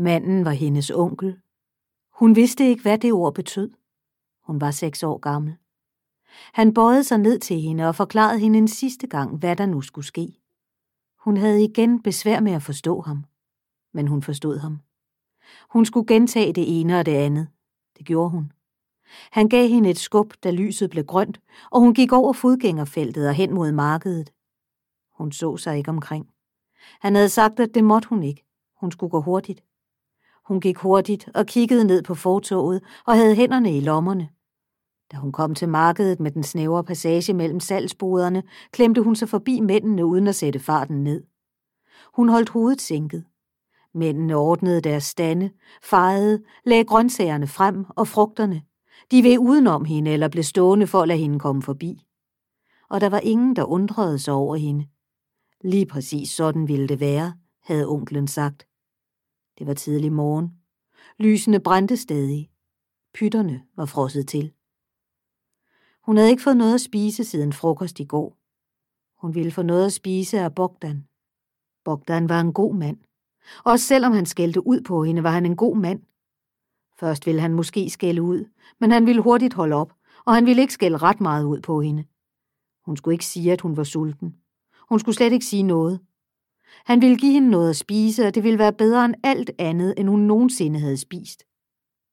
Manden var hendes onkel. Hun vidste ikke, hvad det ord betød. Hun var seks år gammel. Han bøjede sig ned til hende og forklarede hende en sidste gang, hvad der nu skulle ske. Hun havde igen besvær med at forstå ham, men hun forstod ham. Hun skulle gentage det ene og det andet. Det gjorde hun. Han gav hende et skub, da lyset blev grønt, og hun gik over fodgængerfeltet og hen mod markedet. Hun så sig ikke omkring. Han havde sagt, at det måtte hun ikke. Hun skulle gå hurtigt. Hun gik hurtigt og kiggede ned på fortoget og havde hænderne i lommerne. Da hun kom til markedet med den snævre passage mellem salgsboderne, klemte hun sig forbi mændene uden at sætte farten ned. Hun holdt hovedet sænket. Mændene ordnede deres stande, fejede, lagde grøntsagerne frem og frugterne. De ved udenom hende eller blev stående for at lade hende komme forbi. Og der var ingen, der undrede sig over hende. Lige præcis sådan ville det være, havde onklen sagt. Det var tidlig morgen. Lysene brændte stadig. Pytterne var frosset til. Hun havde ikke fået noget at spise siden frokost i går. Hun ville få noget at spise af Bogdan. Bogdan var en god mand. Også selvom han skældte ud på hende, var han en god mand. Først ville han måske skælde ud, men han ville hurtigt holde op, og han ville ikke skælde ret meget ud på hende. Hun skulle ikke sige, at hun var sulten. Hun skulle slet ikke sige noget. Han ville give hende noget at spise, og det ville være bedre end alt andet, end hun nogensinde havde spist.